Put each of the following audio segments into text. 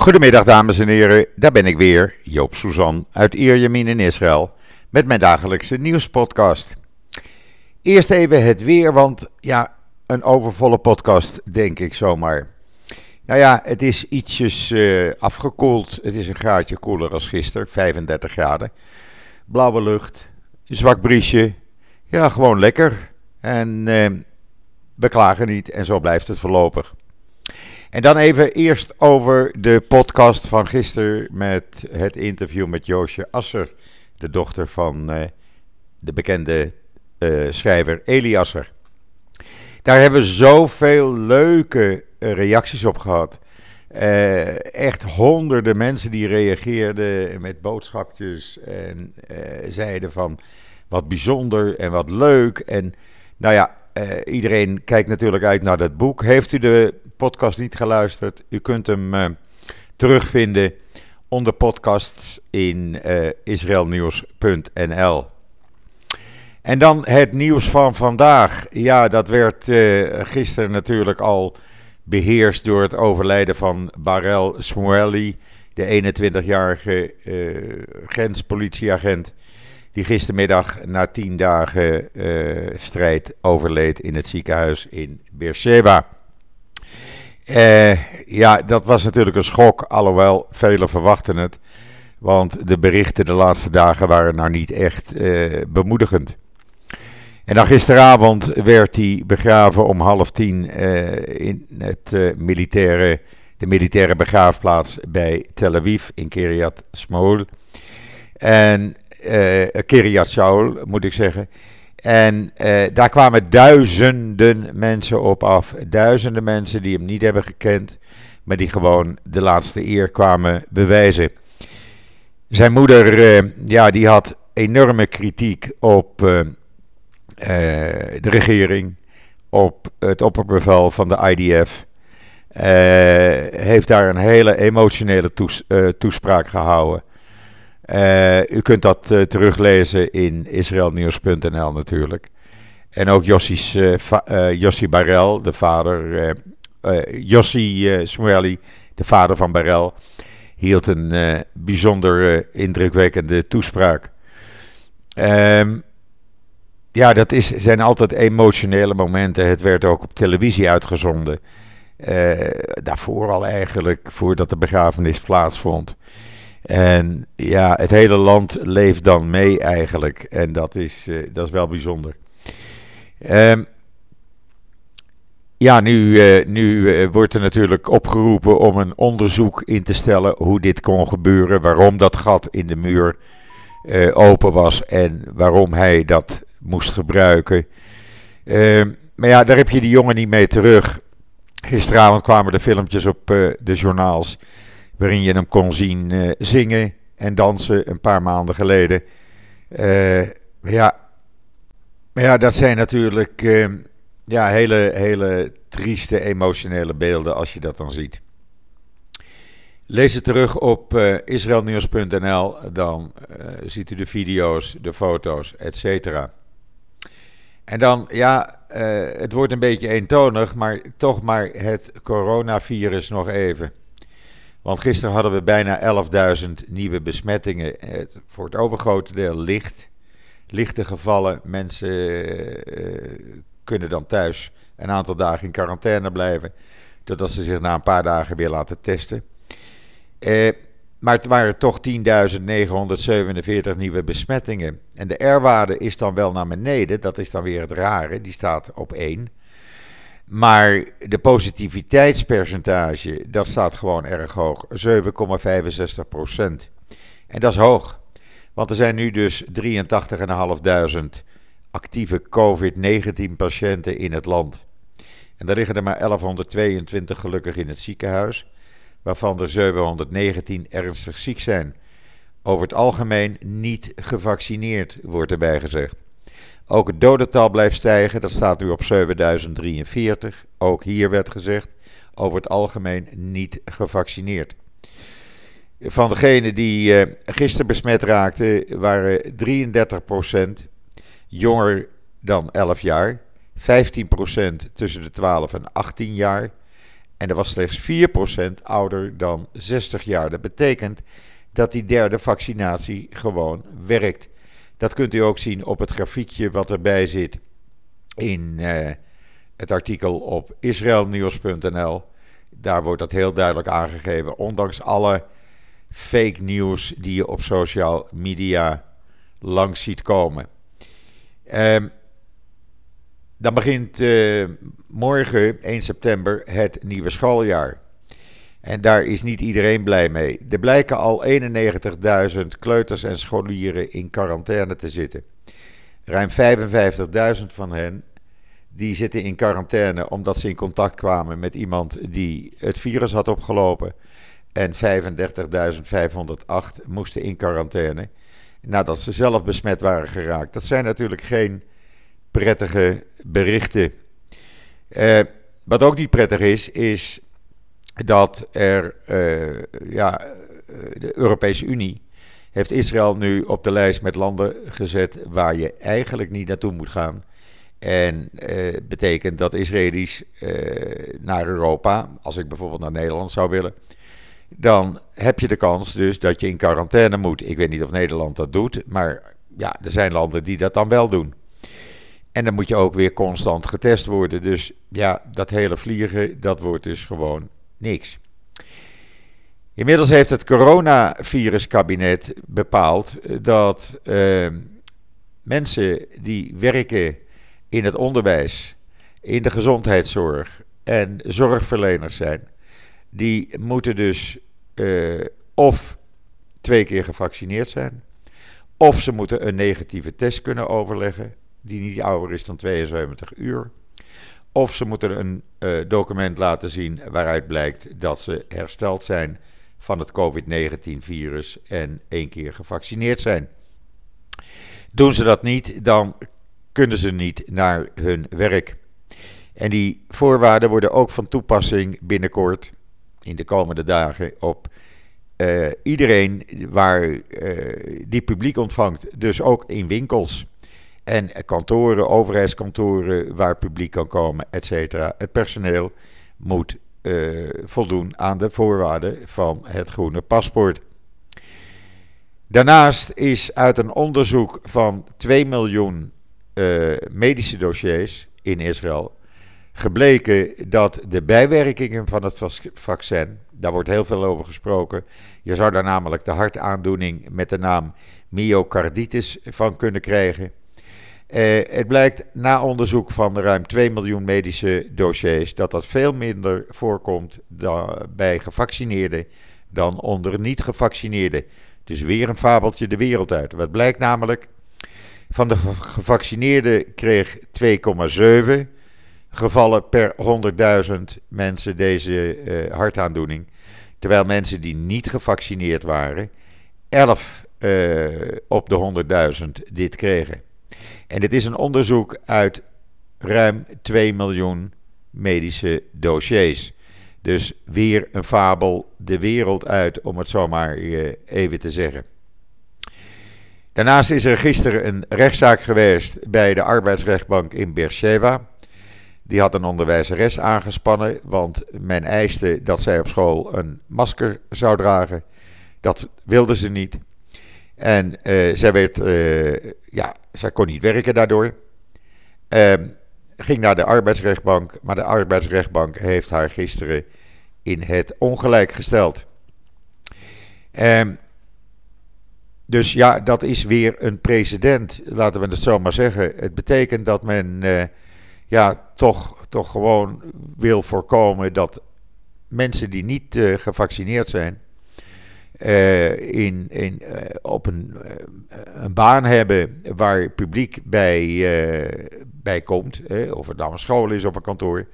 Goedemiddag dames en heren, daar ben ik weer, Joop Suzan uit Ierjemien in Israël, met mijn dagelijkse nieuwspodcast. Eerst even het weer, want ja, een overvolle podcast denk ik zomaar. Nou ja, het is ietsjes uh, afgekoeld, het is een graadje koeler als gisteren, 35 graden. Blauwe lucht, zwak briesje, ja gewoon lekker. En uh, we klagen niet en zo blijft het voorlopig. En dan even eerst over de podcast van gisteren met het interview met Joosje Asser, de dochter van uh, de bekende uh, schrijver Eli Asser. Daar hebben we zoveel leuke uh, reacties op gehad. echt honderden mensen die reageerden met boodschapjes en zeiden van wat bijzonder en wat leuk. En nou ja, iedereen kijkt natuurlijk uit naar dat boek. Heeft u de podcast niet geluisterd, u kunt hem uh, terugvinden onder podcasts in uh, israelnieuws.nl. En dan het nieuws van vandaag. Ja, dat werd uh, gisteren natuurlijk al beheerst door het overlijden van Barel Smueli, de 21-jarige grenspolitieagent, die gistermiddag na tien dagen strijd overleed in het ziekenhuis in Beersheba. Uh, ja, dat was natuurlijk een schok, alhoewel velen verwachten het. Want de berichten de laatste dagen waren nou niet echt uh, bemoedigend. En dan gisteravond werd hij begraven om half tien uh, in het, militaire, de militaire begraafplaats bij Tel Aviv in Kiryat Shmol. En Kiryat Shaul moet ik zeggen. En eh, daar kwamen duizenden mensen op af. Duizenden mensen die hem niet hebben gekend, maar die gewoon de laatste eer kwamen bewijzen. Zijn moeder, eh, ja, die had enorme kritiek op uh, de regering, op het opperbevel van de IDF. heeft daar een hele emotionele toes toespraak gehouden. Uh, u kunt dat uh, teruglezen in israelnieuws.nl natuurlijk. En ook uh, Jossie Barel, de vader, Jossie Smueli, de vader van Barel, hield een bijzonder indrukwekkende toespraak. Um, ja, dat is, zijn altijd emotionele momenten. Het werd ook op televisie uitgezonden. daarvoor al eigenlijk, voordat de begrafenis plaatsvond. En ja, het hele land leeft dan mee eigenlijk. En dat is, uh, dat is wel bijzonder. Um, ja, nu, uh, nu uh, wordt er natuurlijk opgeroepen om een onderzoek in te stellen hoe dit kon gebeuren. Waarom dat gat in de muur open was en waarom hij dat moest gebruiken. Uh, maar ja, daar heb je die jongen niet mee terug. Gisteravond kwamen de filmpjes op de journaals waarin je hem kon zien uh, zingen en dansen een paar maanden geleden. Uh, ja, ja, dat zijn natuurlijk uh, ja, hele, hele trieste, emotionele beelden als je dat dan ziet. Lees het terug op uh, israelnieuws.nl, dan ziet u de video's, de foto's, etc. En dan, ja, het wordt een beetje eentonig, maar toch maar het coronavirus nog even. Want gisteren hadden we bijna 11.000 nieuwe besmettingen. Het, voor het overgrote deel licht. Lichte gevallen. Mensen uh, kunnen dan thuis een aantal dagen in quarantaine blijven. Totdat ze zich na een paar dagen weer laten testen. Uh, maar het waren toch 10.947 nieuwe besmettingen. En de R-waarde is dan wel naar beneden. Dat is dan weer het rare. Die staat op 1. Maar de positiviteitspercentage, dat staat gewoon erg hoog. 7,65 procent. En dat is hoog. Want er zijn nu dus 83.500 actieve COVID-19 patiënten in het land. En daar liggen er maar 1122 gelukkig in het ziekenhuis, waarvan er 719 ernstig ziek zijn. Over het algemeen niet gevaccineerd, wordt erbij gezegd. Ook het dodental blijft stijgen, dat staat nu op 7043. Ook hier werd gezegd, over het algemeen niet gevaccineerd. Van degenen die uh, gisteren besmet raakten, waren 33% jonger dan 11 jaar, 15% tussen de 12 en 18 jaar En er was slechts 4% ouder dan 60 jaar. Dat betekent dat die derde vaccinatie gewoon werkt. Dat kunt u ook zien op het grafiekje wat erbij zit in uh, het artikel op israelnieuws.nl. Daar wordt dat heel duidelijk aangegeven. Ondanks alle fake news die je op social media langs ziet komen. Uh, dan begint uh, morgen, 1 september, het nieuwe schooljaar. En daar is niet iedereen blij mee. Er blijken al 91.000 kleuters en scholieren in quarantaine te zitten. Ruim 55.000 van hen die zitten in quarantaine omdat ze in contact kwamen met iemand die het virus had opgelopen. En 35.508 moesten in quarantaine nadat ze zelf besmet waren geraakt. Dat zijn natuurlijk geen prettige berichten. Eh, wat ook niet prettig is, is dat er, uh, ja, de Europese Unie heeft Israël nu op de lijst met landen gezet waar je eigenlijk niet naartoe moet gaan. En uh, betekent dat Israëli's naar Europa, als ik bijvoorbeeld naar Nederland zou willen, dan heb je de kans dus dat je in quarantaine moet. Ik weet niet of Nederland dat doet, maar ja, er zijn landen die dat dan wel doen. En dan moet je ook weer constant getest worden. Dus ja, dat hele vliegen, dat wordt dus gewoon niks. Inmiddels heeft het coronaviruskabinet bepaald dat uh, mensen die werken in het onderwijs, in de gezondheidszorg en zorgverleners zijn, die moeten dus uh, of twee keer gevaccineerd zijn, of ze moeten een negatieve test kunnen overleggen, die niet ouder is dan 72 uur. Of ze moeten een uh, document laten zien waaruit blijkt dat ze hersteld zijn van het COVID-19-virus en één keer gevaccineerd zijn. Doen ze dat niet, dan kunnen ze niet naar hun werk. En die voorwaarden worden ook van toepassing binnenkort, in de komende dagen, op uh, iedereen waar uh, die publiek ontvangt. Dus ook in winkels en kantoren, overheidskantoren waar publiek kan komen, et cetera. Het personeel moet uh, voldoen aan de voorwaarden van het groene paspoort. Daarnaast is uit een onderzoek van 2 miljoen uh, medische dossiers in Israël gebleken dat de bijwerkingen van het vaccin, daar wordt heel veel over gesproken, je zou daar namelijk de hartaandoening met de naam myocarditis van kunnen krijgen. Uh, het blijkt na onderzoek van ruim 2 miljoen medische dossiers dat dat veel minder voorkomt bij gevaccineerden dan onder niet-gevaccineerden. Dus weer een fabeltje de wereld uit. Wat blijkt namelijk? Van de gevaccineerden kreeg 2,7 gevallen per 100.000 mensen deze uh, hartaandoening. Terwijl mensen die niet gevaccineerd waren, 11 uh, op de 100.000 dit kregen. En dit is een onderzoek uit ruim 2 miljoen medische dossiers. Dus weer een fabel de wereld uit, om het zo maar uh, even te zeggen. Daarnaast is er gisteren een rechtszaak geweest bij de arbeidsrechtbank in Beersheba. Die had een onderwijzeres aangespannen, want men eiste dat zij op school een masker zou dragen. Dat wilde ze niet. En uh, zij, werd, uh, ja, zij kon niet werken daardoor. Uh, ging naar de arbeidsrechtbank, maar de arbeidsrechtbank heeft haar gisteren in het ongelijk gesteld. Um, dus ja, dat is weer een precedent, laten we het zo maar zeggen. Het betekent dat men uh, ja, toch, toch gewoon wil voorkomen dat mensen die niet gevaccineerd zijn, in, in, op een, een, baan hebben waar publiek bij, bij komt, of het nou een school is of een kantoor.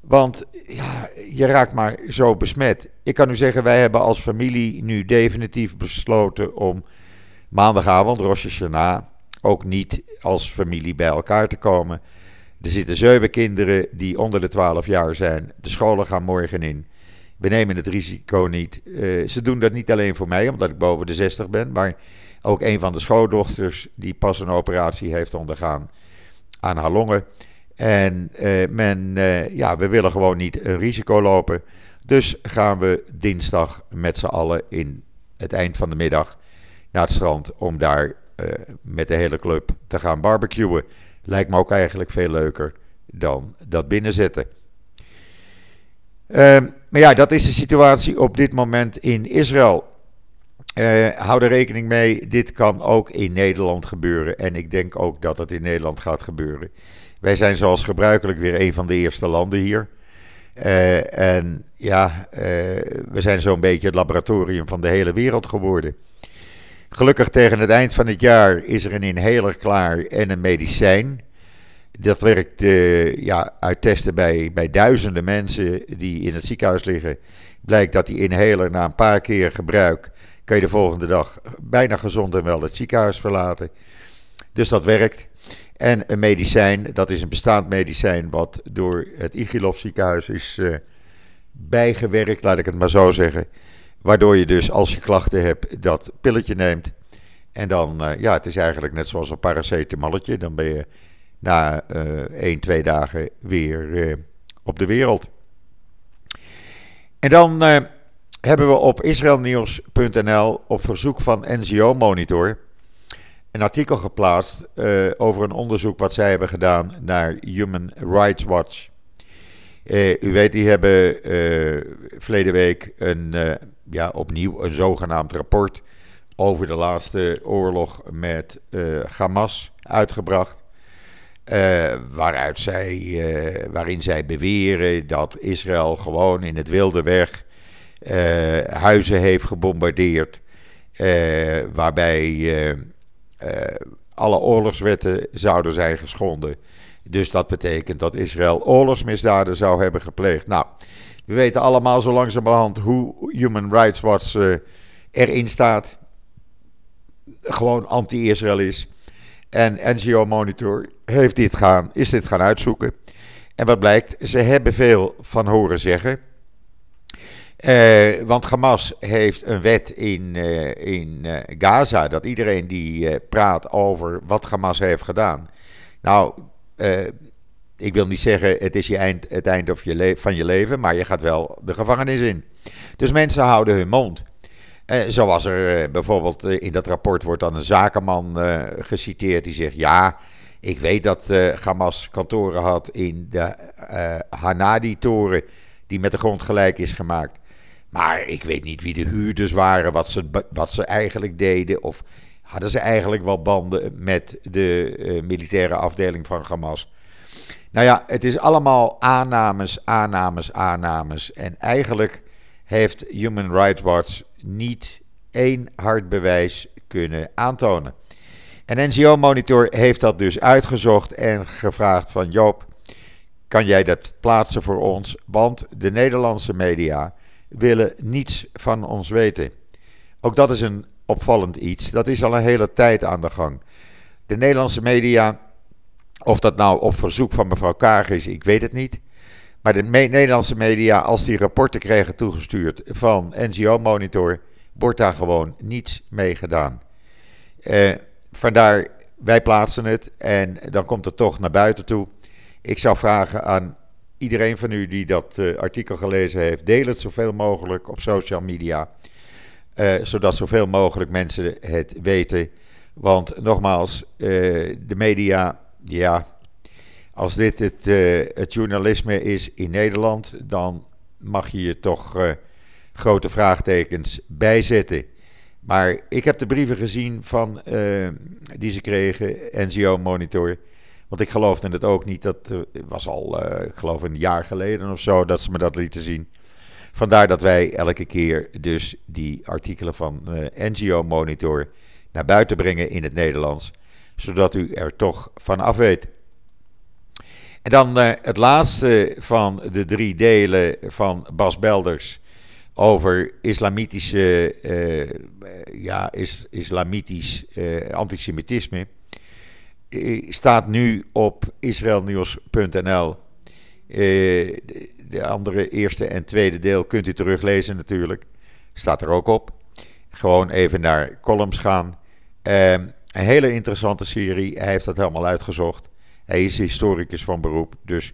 Want ja, je raakt maar zo besmet. Ik kan u zeggen, wij hebben als familie nu definitief besloten om maandagavond, Rosh Hashanah, ook niet als familie bij elkaar te komen. Er zitten zeven kinderen die onder de 12 jaar zijn. De scholen gaan morgen in. We nemen het risico niet. Uh, ze doen dat niet alleen voor mij, omdat ik boven de 60 ben, maar ook een van de schoondochters die pas een operatie heeft ondergaan aan haar longen En men, ja, we willen gewoon niet een risico lopen. Dus gaan we dinsdag met z'n allen in het eind van de middag naar het strand om daar met de hele club te gaan barbecuen. Lijkt me ook eigenlijk veel leuker dan dat binnenzetten. Uh, maar ja, dat is de situatie op dit moment in Israël. Uh, hou er rekening mee, dit kan ook in Nederland gebeuren. En ik denk ook dat het in Nederland gaat gebeuren. Wij zijn zoals gebruikelijk weer een van de eerste landen hier. Uh, en ja, uh, we zijn zo'n beetje het laboratorium van de hele wereld geworden. Gelukkig tegen het eind van het jaar is er een inhaler klaar en een medicijn. Dat werkt uh, ja, uit testen bij, bij duizenden mensen die in het ziekenhuis liggen. Blijkt dat die inhaler na een paar keer gebruik, kan je de volgende dag bijna gezond en wel het ziekenhuis verlaten. Dus dat werkt. En een medicijn, dat is een bestaand medicijn wat door het Igilov ziekenhuis is uh, bijgewerkt, laat ik het maar zo zeggen. Waardoor je dus als je klachten hebt dat pilletje neemt. En dan, uh, ja, het is eigenlijk net zoals een paracetamolletje. Dan ben je na uh, 1, 2 dagen weer uh, op de wereld. En dan uh, hebben we op israelnieuws.nl op verzoek van NGO Monitor een artikel geplaatst uh, over een onderzoek wat zij hebben gedaan naar Human Rights Watch. u weet, die hebben verleden week een, ja, opnieuw een zogenaamd rapport over de laatste oorlog met Hamas uitgebracht. Uh, waaruit zij, uh, waarin zij beweren dat Israël gewoon in het wilde weg uh, huizen heeft gebombardeerd. waarbij alle oorlogswetten zouden zijn geschonden. Dus dat betekent dat Israël oorlogsmisdaden zou hebben gepleegd. Nou, we weten allemaal zo langzamerhand hoe Human Rights Watch erin staat. Gewoon anti-Israël is. En NGO Monitor heeft dit gaan, is dit gaan uitzoeken. En wat blijkt, ze hebben veel van horen zeggen. Uh, want Hamas heeft een wet in, uh, in uh, Gaza dat iedereen die praat over wat Hamas heeft gedaan. Nou, ik wil niet zeggen het is je eind, het eind of je van je leven, maar je gaat wel de gevangenis in. Dus mensen houden hun mond. Eh, zoals er eh, bijvoorbeeld eh, in dat rapport wordt dan een zakenman geciteerd die zegt: Ja, ik weet dat Hamas kantoren had in de Hanadi-toren, die met de grond gelijk is gemaakt. Maar ik weet niet wie de huurders waren, wat ze, wat ze eigenlijk deden. Of hadden ze eigenlijk wel banden met de militaire afdeling van Hamas. Nou ja, het is allemaal aannames, aannames, aannames. En eigenlijk heeft Human Rights Watch niet één hard bewijs kunnen aantonen. En NGO Monitor heeft dat dus uitgezocht en gevraagd van Joop, kan jij dat plaatsen voor ons? Want de Nederlandse media willen niets van ons weten. Ook dat is een opvallend iets. Dat is al een hele tijd aan de gang. De Nederlandse media, of dat nou op verzoek van mevrouw Kaag is, ik weet het niet. Maar de Nederlandse media, als die rapporten kregen toegestuurd van NGO Monitor, wordt daar gewoon niets mee gedaan. Uh, vandaar, wij plaatsen het en dan komt het toch naar buiten toe. Ik zou vragen aan iedereen van u die dat uh, artikel gelezen heeft, deel het zoveel mogelijk op social media. Uh, zodat zoveel mogelijk mensen het weten. Want nogmaals, de media, ja, als dit het, uh, het, journalisme is in Nederland, dan mag je je toch uh, grote vraagtekens bijzetten. Maar ik heb de brieven gezien van, uh, die ze kregen, NGO Monitor. Want ik geloofde het ook niet. Dat was al, ik geloof, een jaar geleden of zo dat ze me dat lieten zien. Vandaar dat wij elke keer dus die artikelen van NGO Monitor naar buiten brengen in het Nederlands. Zodat u er toch van af weet. En dan uh, het laatste van de drie delen van Bas Belders over islamitische, uh, ja, is, islamitisch uh, antisemitisme. staat nu op israelnieuws.nl. de andere eerste en tweede deel kunt u teruglezen natuurlijk. Staat er ook op. Gewoon even naar columns gaan. een hele interessante serie. Hij heeft dat helemaal uitgezocht. Hij is historicus van beroep, dus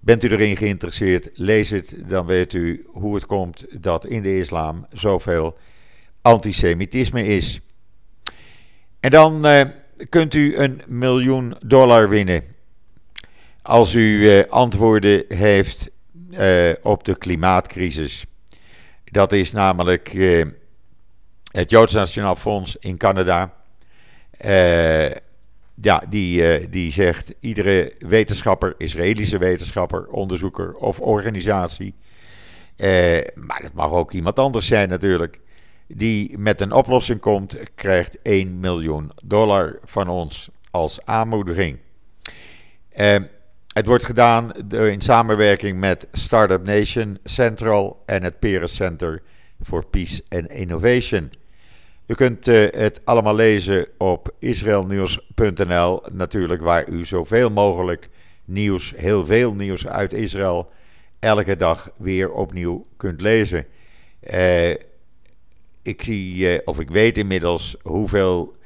bent u erin geïnteresseerd, lees het, dan weet u hoe het komt dat in de islam zoveel antisemitisme is. En dan eh, kunt u een miljoen dollar winnen als u eh, antwoorden heeft eh, op de klimaatcrisis. Dat is namelijk het Joods Nationaal Fonds in Canada. Ja, die, eh, die zegt iedere wetenschapper, Israëlische wetenschapper, onderzoeker of organisatie, eh, maar dat mag ook iemand anders zijn natuurlijk, die met een oplossing komt, krijgt 1 miljoen dollar van ons als aanmoediging. Eh, het wordt gedaan in samenwerking met Startup Nation Central en het Peres Center for Peace and Innovation. U kunt uh, het allemaal lezen op israelnieuws.nl, natuurlijk waar u zoveel mogelijk nieuws, heel veel nieuws uit Israël, elke dag weer opnieuw kunt lezen. Uh, ik zie, uh, of ik weet inmiddels hoeveel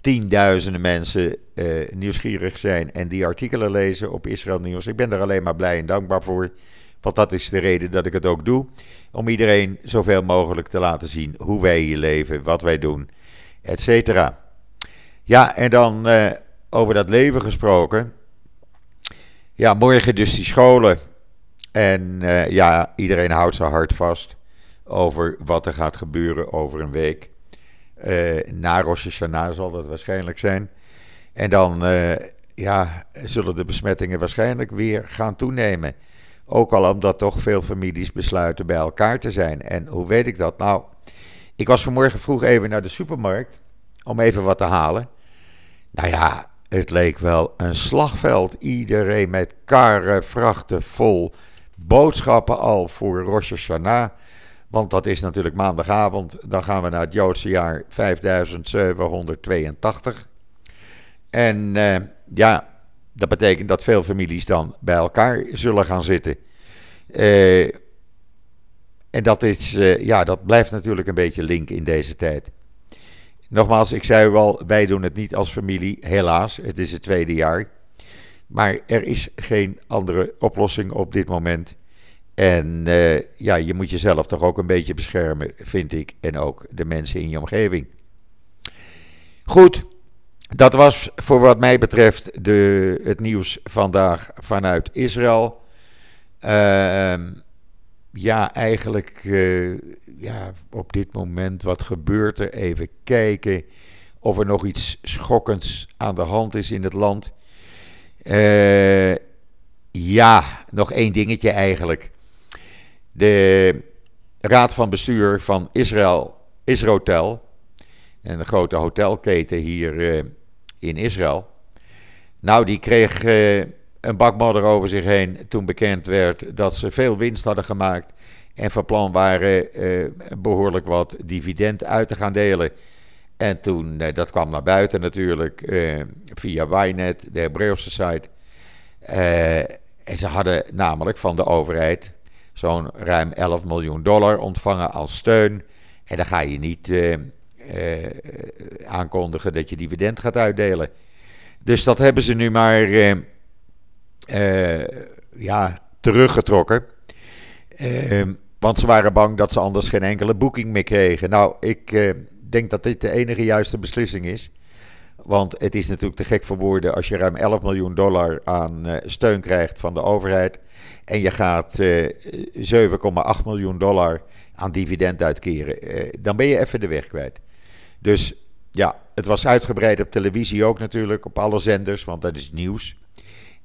tienduizenden mensen nieuwsgierig zijn en die artikelen lezen op Israël Nieuws. Ik ben daar alleen maar blij en dankbaar voor. Want dat is de reden dat ik het ook doe. Om iedereen zoveel mogelijk te laten zien hoe wij hier leven, wat wij doen, et cetera. Ja, en dan uh, over dat leven gesproken. Ja, morgen dus die scholen. En uh, ja, iedereen houdt zijn hart vast over wat er gaat gebeuren over een week. Uh, na Rosh Hashanah zal dat waarschijnlijk zijn. En dan ja, zullen de besmettingen waarschijnlijk weer gaan toenemen. Ook al omdat toch veel families besluiten bij elkaar te zijn. En hoe weet ik dat? Nou, ik was vanmorgen vroeg even naar de supermarkt om even wat te halen. Nou ja, het leek wel een slagveld. Iedereen met karren, vrachten vol boodschappen al voor Rosh Hashanah. Want dat is natuurlijk maandagavond. Dan gaan we naar het Joodse jaar 5782. En uh, ja, dat betekent dat veel families dan bij elkaar zullen gaan zitten. Uh, en dat, is, uh, ja, dat blijft natuurlijk een beetje link in deze tijd. Nogmaals, ik zei al, wij doen het niet als familie, helaas. Het is het tweede jaar. Maar er is geen andere oplossing op dit moment. En uh, ja, je moet jezelf toch ook een beetje beschermen, vind ik. En ook de mensen in je omgeving. Goed, dat was voor wat mij betreft de, het nieuws vandaag vanuit Israël. Uh, ja, eigenlijk uh, ja, op dit moment, wat gebeurt er? Even kijken of er nog iets schokkends aan de hand is in het land. Uh, ja, nog één dingetje eigenlijk. De raad van bestuur van Israël, Israël, en de grote hotelketen hier uh, in Israël. Nou, die kreeg uh, een bakmodder over zich heen toen bekend werd dat ze veel winst hadden gemaakt en van plan waren uh, behoorlijk wat dividend uit te gaan delen. En toen, uh, dat kwam naar buiten natuurlijk via Ynet, de Hebreeuwse site. en ze hadden namelijk van de overheid zo'n ruim 11 miljoen dollar ontvangen als steun. En dan ga je niet aankondigen dat je dividend gaat uitdelen. Dus dat hebben ze nu maar uh, uh, ja, teruggetrokken. want ze waren bang dat ze anders geen enkele boeking meer kregen. Nou, ik denk dat dit de enige juiste beslissing is. Want het is natuurlijk te gek voor woorden als je ruim 11 miljoen dollar aan steun krijgt van de overheid. En je gaat 7,8 miljoen dollar aan dividend uitkeren. dan ben je even de weg kwijt. Dus ja, het was uitgebreid op televisie ook natuurlijk, op alle zenders, want dat is nieuws.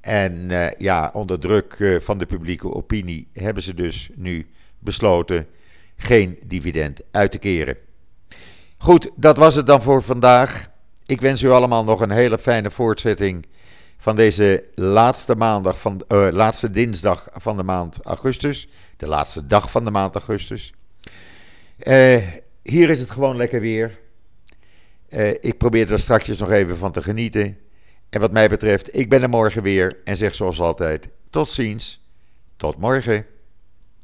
En uh, ja, onder druk uh, van de publieke opinie hebben ze dus nu besloten geen dividend uit te keren. Goed, dat was het dan voor vandaag. Ik wens u allemaal nog een hele fijne voortzetting van deze laatste maandag van, uh, laatste dinsdag van de maand augustus. De laatste dag van de maand augustus. hier is het gewoon lekker weer. Uh, ik probeer er straks nog even van te genieten. En wat mij betreft, ik ben er morgen weer en zeg zoals altijd: tot ziens, tot morgen.